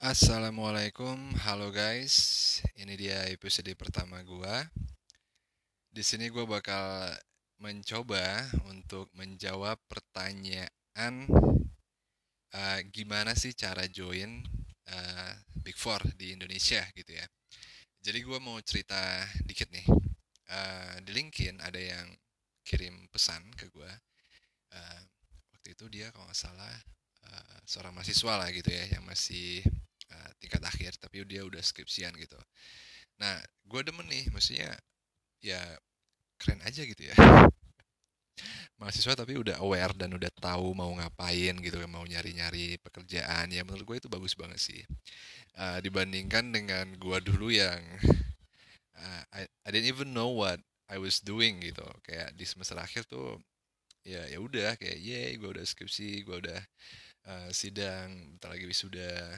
Assalamualaikum, halo guys. Ini dia episode pertama gua. Di sini gua bakal mencoba untuk menjawab pertanyaan uh, gimana sih cara join uh, Big Four di Indonesia gitu ya. Jadi gua mau cerita dikit nih. Uh, di LinkedIn ada yang kirim pesan ke gua. Uh, waktu itu dia kalau nggak salah uh, seorang mahasiswa lah gitu ya yang masih uh, tingkat akhir tapi dia udah skripsian gitu. Nah gue demen nih maksudnya ya keren aja gitu ya. Mahasiswa tapi udah aware dan udah tahu mau ngapain gitu mau nyari-nyari pekerjaan ya menurut gue itu bagus banget sih. Uh, dibandingkan dengan gue dulu yang uh, I, I didn't even know what I was doing gitu. Kayak di semester akhir tuh ya ya udah kayak ye gue udah skripsi gue udah uh, sidang bentar lagi wisuda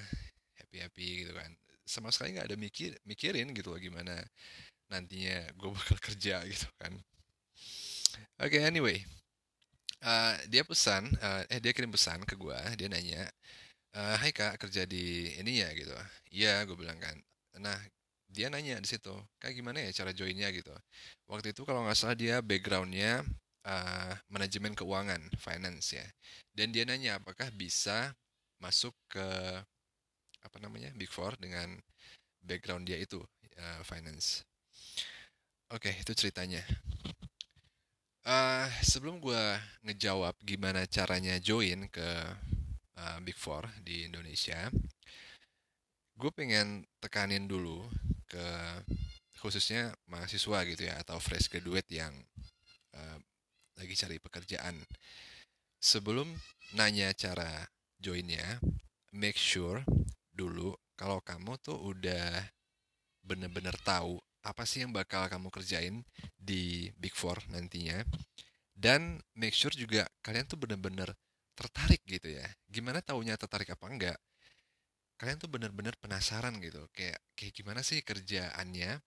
happy happy gitu kan. Sama sekali nggak ada mikir mikirin gitu loh gimana nantinya gue bakal kerja gitu kan. Oke okay, anyway. Uh, dia pesan uh, eh dia kirim pesan ke gue dia nanya uh, Hai kak kerja di ini ya? Gitu. Iya gue bilang kan. Nah dia nanya di situ kayak gimana ya cara joinnya? Gitu. Waktu itu kalau nggak salah dia backgroundnya uh, manajemen keuangan finance ya dan dia nanya apakah bisa masuk ke apa namanya Big Four dengan background dia itu uh, finance. Oke, okay, itu ceritanya. Uh, sebelum gue ngejawab gimana caranya join ke uh, Big Four di Indonesia, gue pengen tekanin dulu ke khususnya mahasiswa gitu ya atau fresh graduate yang uh, lagi cari pekerjaan. Sebelum nanya cara joinnya, make sure dulu kalau kamu tuh udah bener-bener tahu apa sih yang bakal kamu kerjain di Big Four nantinya dan make sure juga kalian tuh bener-bener tertarik gitu ya gimana taunya tertarik apa enggak kalian tuh bener-bener penasaran gitu kayak kayak gimana sih kerjaannya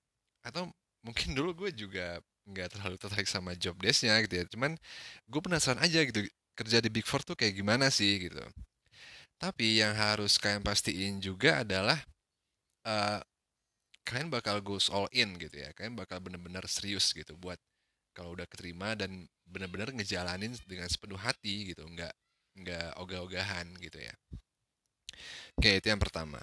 atau mungkin dulu gue juga nggak terlalu tertarik sama job desknya gitu ya cuman gue penasaran aja gitu kerja di Big Four tuh kayak gimana sih gitu tapi yang harus kalian pastiin juga adalah uh, kalian bakal goes all in gitu ya. Kalian bakal bener-bener serius gitu buat kalau udah keterima dan bener-bener ngejalanin dengan sepenuh hati gitu, nggak nggak ogah-ogahan gitu ya. Oke itu yang pertama.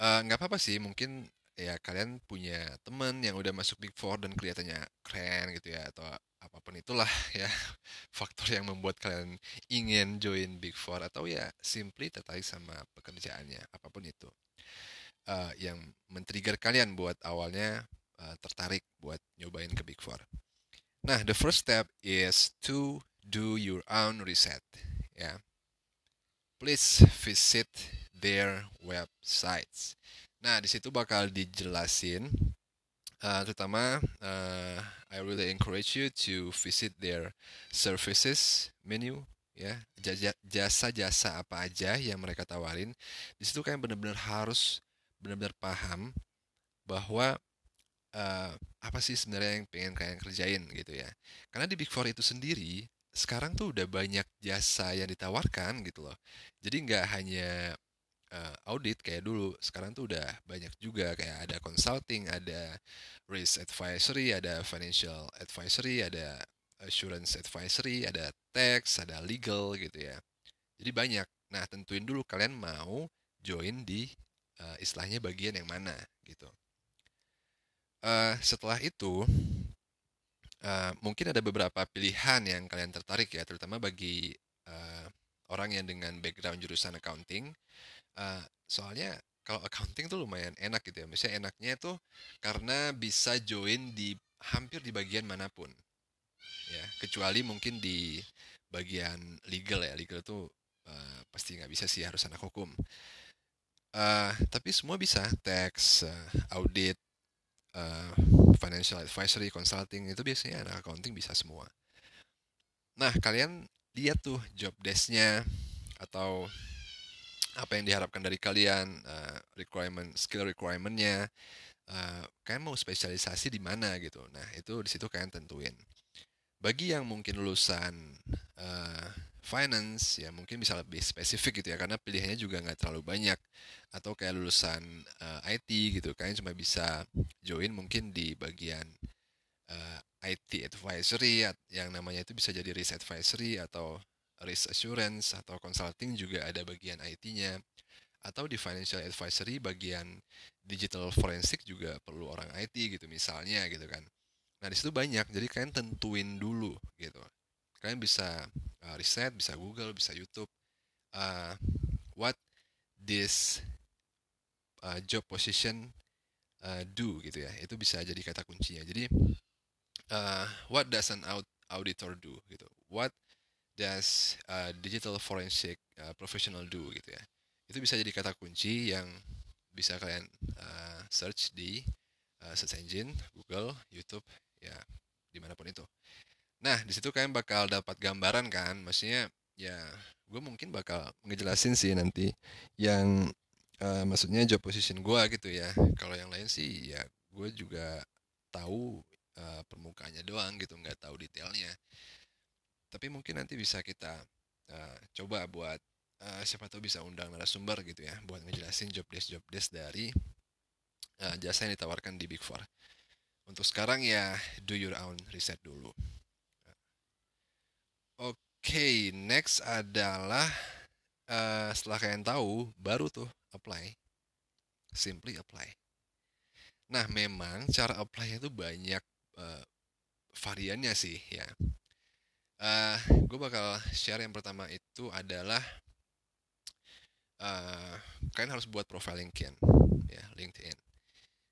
Uh, nggak apa-apa sih mungkin ya kalian punya temen yang udah masuk Big Four dan kelihatannya keren gitu ya atau apa pun itulah ya faktor yang membuat kalian ingin join Big Four atau ya simply tertarik sama pekerjaannya apa pun itu uh, yang men-trigger kalian buat awalnya uh, tertarik buat nyobain ke Big Four. Nah, the first step is to do your own research ya. Please visit their websites. Nah, di situ bakal dijelasin uh, terutama uh, I really encourage you to visit their services menu ya. Jasa-jasa apa aja yang mereka tawarin. Di situ kalian benar-benar harus benar-benar paham bahwa uh, apa sih sebenarnya yang pengen kalian kerjain gitu ya. Karena di Big Four itu sendiri sekarang tuh udah banyak jasa yang ditawarkan gitu loh. Jadi nggak hanya uh, audit kayak dulu sekarang tuh udah banyak juga kayak ada consulting ada risk advisory ada financial advisory ada assurance advisory ada tax ada legal gitu ya. Jadi banyak. Nah tentuin dulu kalian mau join di uh, istilahnya bagian yang mana gitu. Uh, setelah itu uh, mungkin ada beberapa pilihan yang kalian tertarik ya terutama bagi uh, orang yang dengan background jurusan accounting Uh, soalnya kalau accounting tuh lumayan enak gitu ya. Misalnya enaknya tuh karena bisa join di hampir di bagian mana pun. Ya, kecuali mungkin di bagian legal ya. Legal tuh uh, pasti nggak bisa sih harus anak hukum. Uh, tapi semua bisa, tax, uh, audit, uh, financial advisory, consulting itu biasanya anak accounting bisa semua. Nah, kalian lihat tuh job desknya atau apa yang diharapkan dari kalian, uh, requirement, skill requirementnya, uh, kalian mau spesialisasi di mana gitu. Nah itu di situ kalian tentuin. Bagi yang mungkin lulusan uh, finance ya mungkin bisa lebih spesifik gitu ya karena pilihannya juga nggak terlalu banyak atau kayak lulusan uh, IT gitu kalian cuma bisa join mungkin di bagian uh, IT advisory yang namanya itu bisa jadi risk advisory atau risk assurance atau consulting juga ada bagian IT-nya atau di financial advisory bagian digital forensik juga perlu orang IT gitu misalnya gitu kan Nah, di situ banyak. Jadi kalian tentuin dulu gitu. Kalian bisa uh, riset, bisa Google, bisa YouTube. Uh, what this uh, job position uh, do gitu ya. Itu bisa jadi kata kuncinya. Jadi uh, what does an auditor do gitu. What does uh, digital forensic uh, professional do gitu ya. Itu bisa jadi kata kunci yang bisa kalian uh, search di uh, search engine, Google, YouTube, ya di mana pun itu. Nah di situ kalian bakal dapat gambaran kan maksudnya ya gue mungkin bakal ngejelasin sih nanti yang uh, maksudnya job position gue gitu ya. Kalau yang lain sih ya gue juga tahu uh, permukaannya doang gitu nggak tahu detailnya tapi mungkin nanti bisa kita uh, coba buat uh, siapa tahu bisa undang narasumber gitu ya buat ngejelasin job desk job desk dari uh, jasa yang ditawarkan di Big Four untuk sekarang ya do your own research dulu. Oke, okay, next adalah uh, setelah kalian tahu, baru tuh apply. Simply apply. Nah, memang cara apply itu banyak uh, variannya sih ya. Uh, gue bakal share yang pertama itu adalah uh, kalian harus buat profile LinkedIn, ya LinkedIn.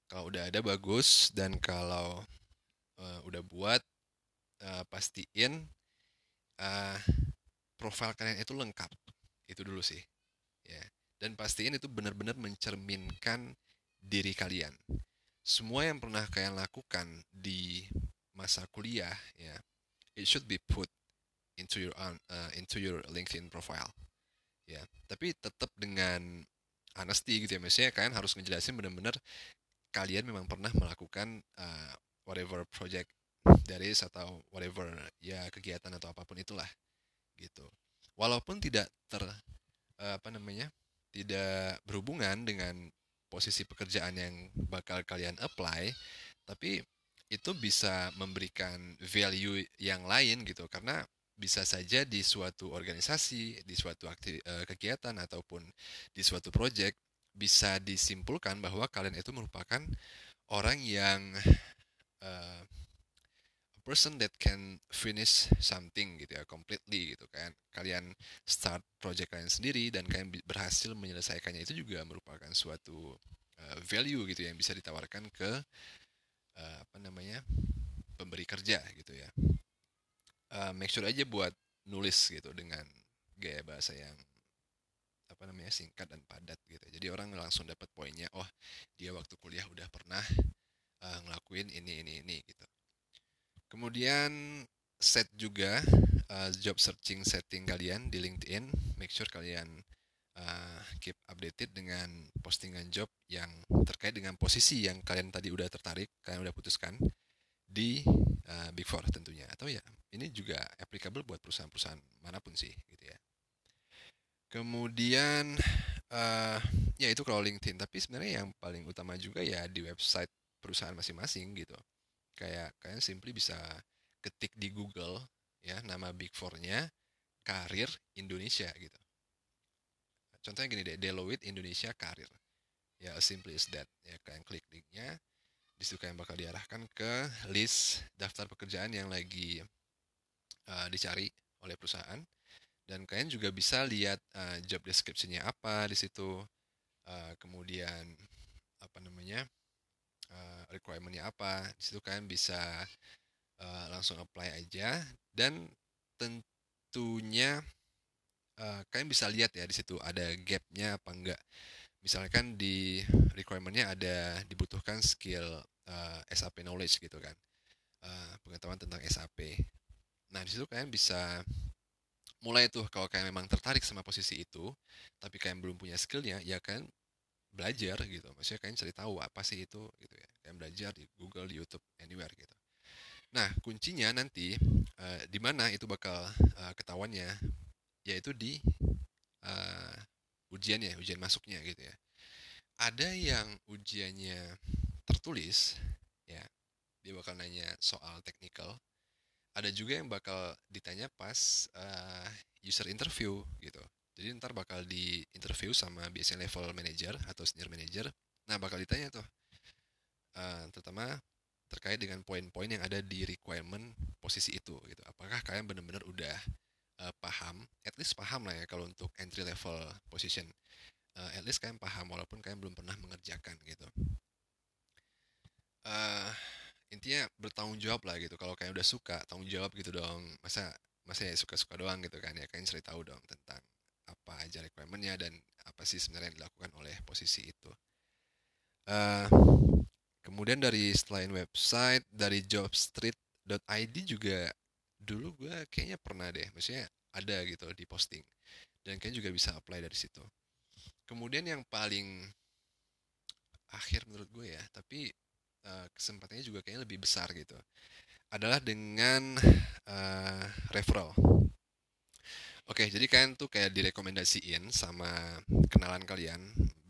Kalau udah ada bagus. Dan kalau uh, udah buat uh, pastiin uh, profil kalian itu lengkap. Itu dulu sih ya. Dan pastiin itu benar-benar mencerminkan diri kalian. Semua yang pernah kalian lakukan di masa kuliah ya it should be put into your uh, into your LinkedIn profile. Ya tapi tetap dengan honesty gitu ya maksudnya kalian harus ngejelasin benar-benar kalian memang pernah melakukan uh, whatever project dari atau whatever ya kegiatan atau apa pun itulah gitu. Walaupun tidak ter uh, apa namanya tidak berhubungan dengan posisi pekerjaan yang bakal kalian apply tapi itu bisa memberikan value yang lain gitu. Karena bisa saja di suatu organisasi di suatu akti, uh, kegiatan ataupun di suatu project bisa disimpulkan bahwa kalian itu merupakan orang yang uh, a person that can finish something gitu ya completely gitu kan. Kalian start project kalian sendiri dan kalian berhasil menyelesaikannya itu juga merupakan suatu uh, value gitu yang bisa ditawarkan ke uh, apa namanya pemberi kerja gitu ya uh, make sure aja buat nulis gitu dengan gaya bahasa yang apa namanya singkat dan padat gitu. Jadi orang langsung dapat poinnya oh dia waktu kuliah udah pernah uh, ngelakuin ini ini ini gitu. Kemudian set juga uh, job searching setting kalian di LinkedIn. Make sure kalian uh, keep updated dengan postingan job yang terkait dengan posisi yang kalian tadi udah tertarik kalian udah putuskan di uh, Big Four tentunya. Atau ya ini juga applicable buat perusahaan-perusahaan mana pun sih gitu ya Kemudian uh, ya itu kalau LinkedIn, tapi sebenarnya yang paling utama juga ya di website perusahaan masing-masing gitu. Kayak kalian simply bisa ketik di Google ya nama Big Four-nya karir Indonesia gitu. Contohnya gini deh, Deloitte Indonesia karir. Ya as simply as that. Ya kalian klik linknya, di situ kalian bakal diarahkan ke list daftar pekerjaan yang lagi uh, dicari oleh perusahaan. Dan kalian juga bisa lihat uh, job description-nya apa di situ. Uh, kemudian apa namanya uh, requirement-nya apa. Di situ kalian bisa uh, langsung apply aja. Dan tentunya uh, kalian bisa lihat ya di situ ada gap-nya apa enggak. Misalkan di requirement-nya ada dibutuhkan skill uh, SAP knowledge gitu kan. Uh, pengetahuan tentang SAP nah di situ kalian bisa mulai tuh kalau kalian memang tertarik sama posisi itu tapi kalian belum punya skillnya ya kan belajar gitu. Maksudnya kalian cari tahu apa sih itu gitu ya. Kalian belajar di Google di YouTube anywhere gitu. Nah kuncinya nanti uh, di mana itu bakal uh, ketahuannya yaitu di uh, ujiannya ujian masuknya gitu ya. Ada yang ujiannya tertulis ya dia bakal nanya soal teknikal ada juga yang bakal ditanya pas uh, user interview gitu. Jadi ntar bakal di interview sama biasanya level manager atau senior manager. Nah bakal ditanya tuh uh, terutama terkait dengan poin-poin yang ada di requirement posisi itu gitu. Apakah kalian benar-benar udah uh, paham? At least paham lah ya kalau untuk entry level position. Uh, at least kalian paham walaupun kalian belum pernah mengerjakan gitu. Uh, intinya bertanggung jawab lah gitu. Kalau kalian udah suka tanggung jawab gitu dong. Masa masa ya suka-suka doang gitu kan ya. Kalian cari tahu dong tentang apa aja requirementnya dan apa sih sebenarnya yang dilakukan oleh posisi itu. Uh, kemudian dari selain website dari jobstreet.id juga dulu gue kayaknya pernah deh. Maksudnya ada gitu di posting. Dan kalian juga bisa apply dari situ. Kemudian yang paling akhir menurut gue ya tapi uh, kesempatannya juga kayaknya lebih besar gitu adalah dengan uh, referral Oke, jadi kalian tuh kayak direkomendasiin sama kenalan kalian,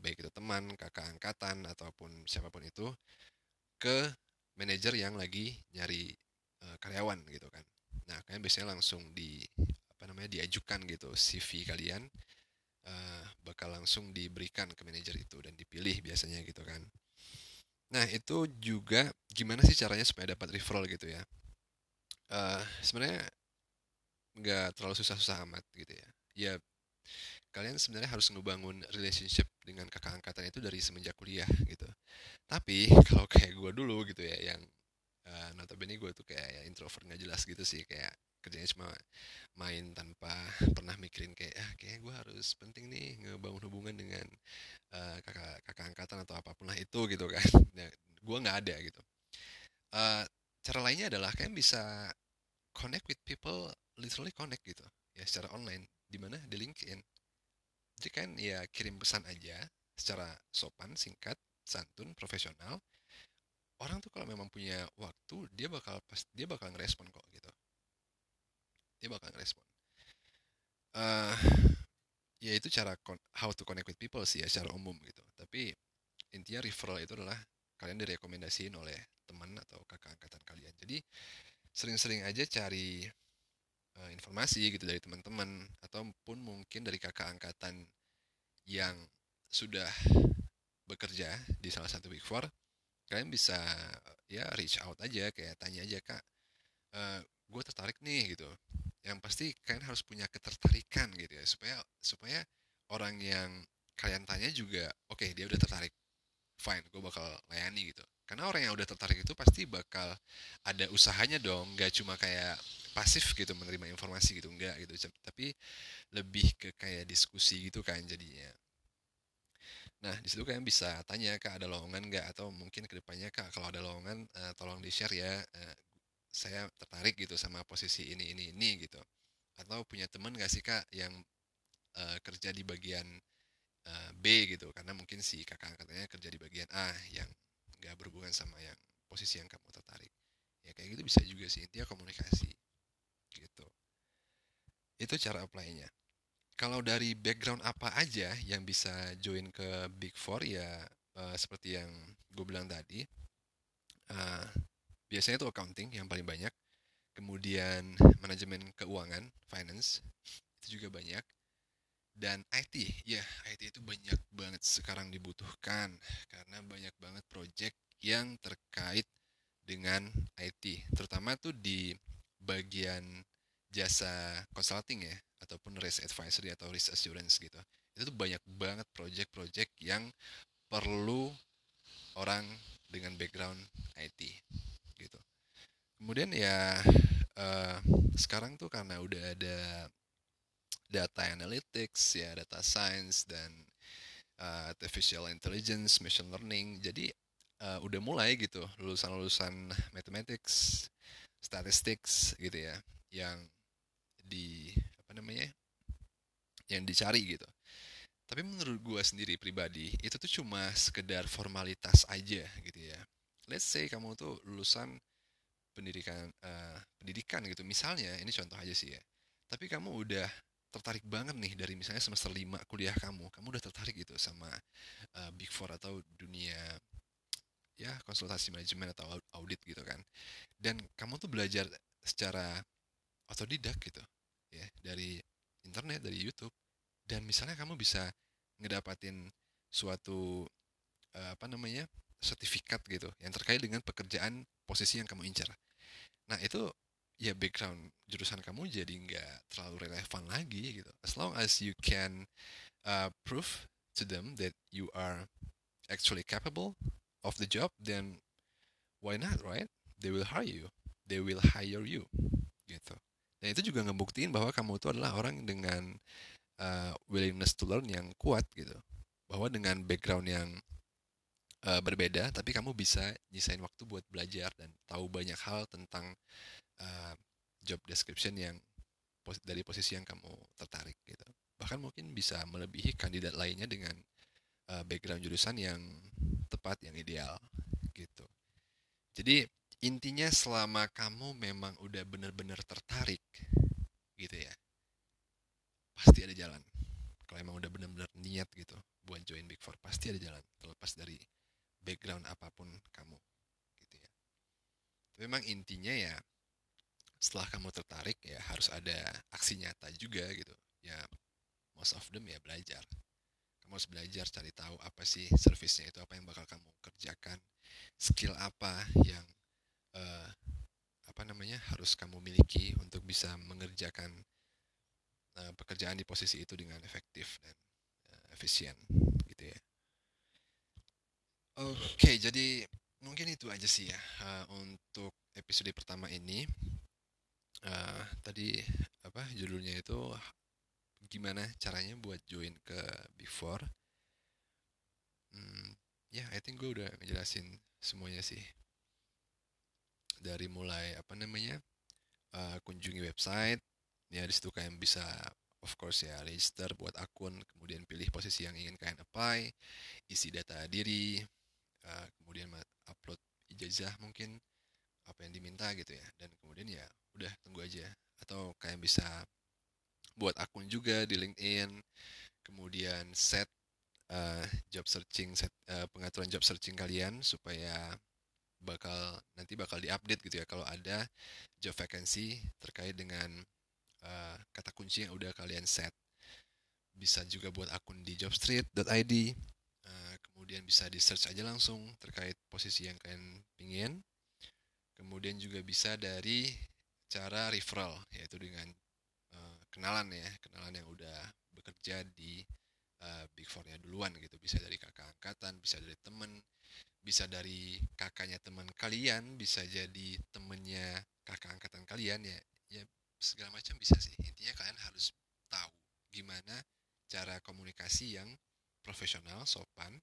baik itu teman, kakak angkatan, ataupun siapa pun itu, ke manajer yang lagi nyari uh, karyawan gitu kan. Nah, kalian biasanya langsung di apa namanya diajukan gitu CV kalian uh, bakal langsung diberikan ke manajer itu dan dipilih biasanya gitu kan. Nah itu juga gimana sih caranya supaya dapat referral gitu ya? Uh, Sebenarnya nggak terlalu susah-susah amat gitu ya. Ya kalian sebenarnya harus ngebangun relationship dengan kakak angkatan itu dari semenjak kuliah gitu. Tapi kalau kayak gue dulu gitu ya, yang uh, notabene gue tuh kayak ya, introvert nggak jelas gitu sih kayak kerjanya cuma main tanpa pernah mikirin kayak ah kayak gue harus penting nih ngebangun hubungan dengan uh, kakak kakak angkatan atau apa pun lah itu gitu kan. Nah, gue nggak ada gitu. Uh, cara lainnya adalah kalian bisa connect with people literally connect gitu ya secara online di mana? Di LinkedIn. Jadi kan ya kirim pesan aja secara sopan singkat santun profesional. Orang tuh kalau memang punya waktu dia bakal pas dia bakal ngerespon kok dia bakal ngerespon. Uh, ya itu cara how to connect with people sih ya secara umum gitu. Tapi intinya referral itu adalah kalian direkomendasiin oleh teman atau kakak angkatan kalian. Jadi sering-sering aja cari uh, informasi gitu dari teman-teman ataupun mungkin dari kakak angkatan yang sudah bekerja di salah satu big four kalian bisa ya reach out aja kayak tanya aja kak uh, eh, gue tertarik nih gitu yang pasti kalian harus punya ketertarikan gitu ya. Supaya supaya orang yang kalian tanya juga oke okay, dia udah tertarik fine gue bakal layani gitu. Karena orang yang udah tertarik itu pasti bakal ada usahanya dong. Nggak cuma kayak pasif gitu menerima informasi gitu enggak gitu. Tapi lebih ke kayak diskusi gitu kan jadinya. Nah di situ kalian bisa tanya kak ada lowongan nggak? Atau mungkin ke depannya kak kalau ada lowongan uh, tolong di share ya uh, saya tertarik gitu sama posisi ini ini ini gitu. Atau punya teman gak sih kak yang uh, kerja di bagian uh, B gitu? Karena mungkin si kakak angkatannya kerja di bagian A yang nggak berhubungan sama yang posisi yang kamu tertarik. Ya kayak gitu bisa juga sih intinya komunikasi gitu. Itu cara apply-nya. Kalau dari background apa aja yang bisa join ke Big Four ya uh, seperti yang gue bilang tadi uh, biasanya itu accounting yang paling banyak kemudian manajemen keuangan finance itu juga banyak dan IT ya IT itu banyak banget sekarang dibutuhkan karena banyak banget project yang terkait dengan IT terutama tuh di bagian jasa consulting ya ataupun risk advisory atau risk assurance gitu. Itu tuh banyak banget project-project yang perlu orang dengan background IT kemudian ya uh, sekarang tuh karena udah ada data analytics ya data science dan uh, artificial intelligence machine learning jadi uh, udah mulai gitu lulusan-lulusan mathematics statistics gitu ya yang di apa namanya yang dicari gitu. Tapi menurut gue sendiri pribadi itu tuh cuma sekedar formalitas aja gitu ya let's say kamu tuh lulusan pendidikan uh, pendidikan gitu misalnya ini contoh aja sih ya tapi kamu udah tertarik banget nih dari misalnya semester 5 kuliah kamu, kamu udah tertarik gitu sama uh, Big Four atau dunia ya konsultasi manajemen atau audit gitu kan. Dan kamu tuh belajar secara otodidak gitu ya dari internet, dari YouTube dan misalnya kamu bisa ngedapatin suatu uh, apa namanya? Sertifikat gitu yang terkait dengan pekerjaan posisi yang kamu incar. Nah, itu ya background jurusan kamu jadi nggak terlalu relevan lagi gitu. As long as you can uh, prove to them that you are actually capable of the job, then why not, right? They will hire you. They will hire you, gitu. Dan itu juga ngebuktiin bahwa kamu itu adalah orang dengan uh, willingness to learn yang kuat gitu. Bahwa dengan background yang uh, berbeda, tapi kamu bisa nyisain waktu buat belajar dan tahu banyak hal tentang uh, job description yang pos dari posisi yang kamu tertarik gitu. Bahkan mungkin bisa melebihi kandidat lainnya dengan uh, background jurusan yang tepat, yang ideal gitu. Jadi intinya selama kamu memang udah benar-benar tertarik gitu ya, pasti ada jalan. Kalau emang udah benar-benar niat gitu buat join Big Four, pasti ada jalan. Terlepas dari background apa pun kamu gitu ya. Tapi memang intinya ya setelah kamu tertarik ya harus ada aksi nyata juga gitu. Ya most of them ya belajar. Kamu harus belajar cari tahu apa sih servisnya itu apa yang bakal kamu kerjakan skill apa yang uh, apa namanya harus kamu miliki untuk bisa mengerjakan uh, pekerjaan di posisi itu dengan efektif dan uh, efisien gitu ya oke okay, jadi mungkin itu aja sih ya uh, untuk episode pertama ini. Uh, tadi apa judulnya itu gimana caranya buat join ke Four hmm, ya yeah, I think gue udah ngejelasin semuanya sih. Dari mulai apa namanya uh, kunjungi website. Ya di situ kalian bisa of course ya register buat akun kemudian pilih posisi yang ingin kalian apply isi data diri uh, kemudian upload ijazah mungkin apa yang diminta gitu ya. Dan kemudian ya udah tunggu aja. Atau kalian bisa buat akun juga di LinkedIn kemudian set uh, job searching set uh, pengaturan job searching kalian supaya bakal nanti bakal diupdate gitu ya. Kalau ada job vacancy terkait dengan uh, kata kunci yang udah kalian set. Bisa juga buat akun di jobstreet.id kemudian bisa di search aja langsung terkait posisi yang kalian pingin. Kemudian juga bisa dari cara referral yaitu dengan uh, kenalan ya kenalan yang udah bekerja di uh, Big Four-nya duluan gitu. Bisa dari kakak angkatan bisa dari temen bisa dari kakaknya teman kalian bisa jadi temennya kakak angkatan kalian ya ya segala macam bisa sih. Intinya kalian harus tahu gimana cara komunikasi yang profesional sopan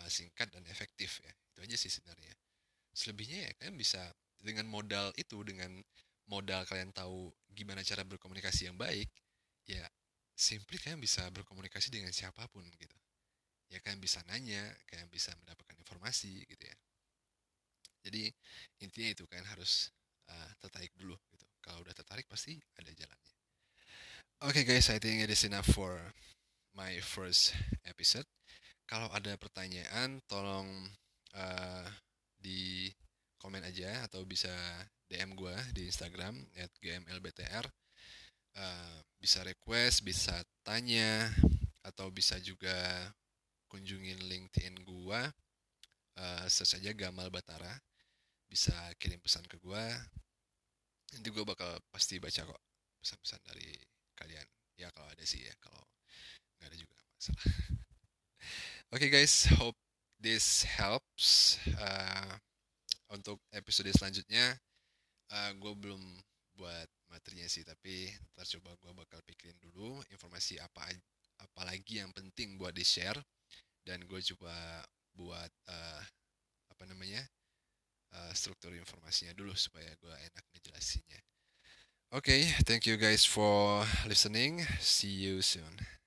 uh, singkat dan efektif ya itu aja sih sebenarnya selebihnya ya kalian bisa dengan modal itu dengan modal kalian tahu gimana cara berkomunikasi yang baik, ya simply kalian bisa berkomunikasi dengan siapa pun gitu. Ya kalian bisa nanya, kalian bisa mendapatkan informasi gitu ya. Jadi intinya itu kalian harus uh, tertarik dulu gitu. Kalau udah tertarik pasti ada jalannya. Oke okay guys, I think it is enough for my first episode. Kalau ada pertanyaan, tolong uh, di komen aja atau bisa DM gue di Instagram at gmlbtr. Uh, bisa request bisa tanya atau bisa juga kunjungin LinkedIn gue uh, search aja Gamal Batara. Bisa kirim pesan ke gue nanti gue bakal pasti baca kok pesan-pesan dari kalian. Ya kalau ada sih ya kalau nggak ada juga masalah okay guys hope this helps uh, untuk episode selanjutnya uh, gue belum buat materinya sih tapi ntar coba gue bakal pikirin dulu informasi apa apa lagi yang penting buat di share dan gue coba buat uh, apa namanya uh, struktur informasinya dulu supaya gue enak ngejelasinnya. Oke, okay, thank you guys for listening. See you soon.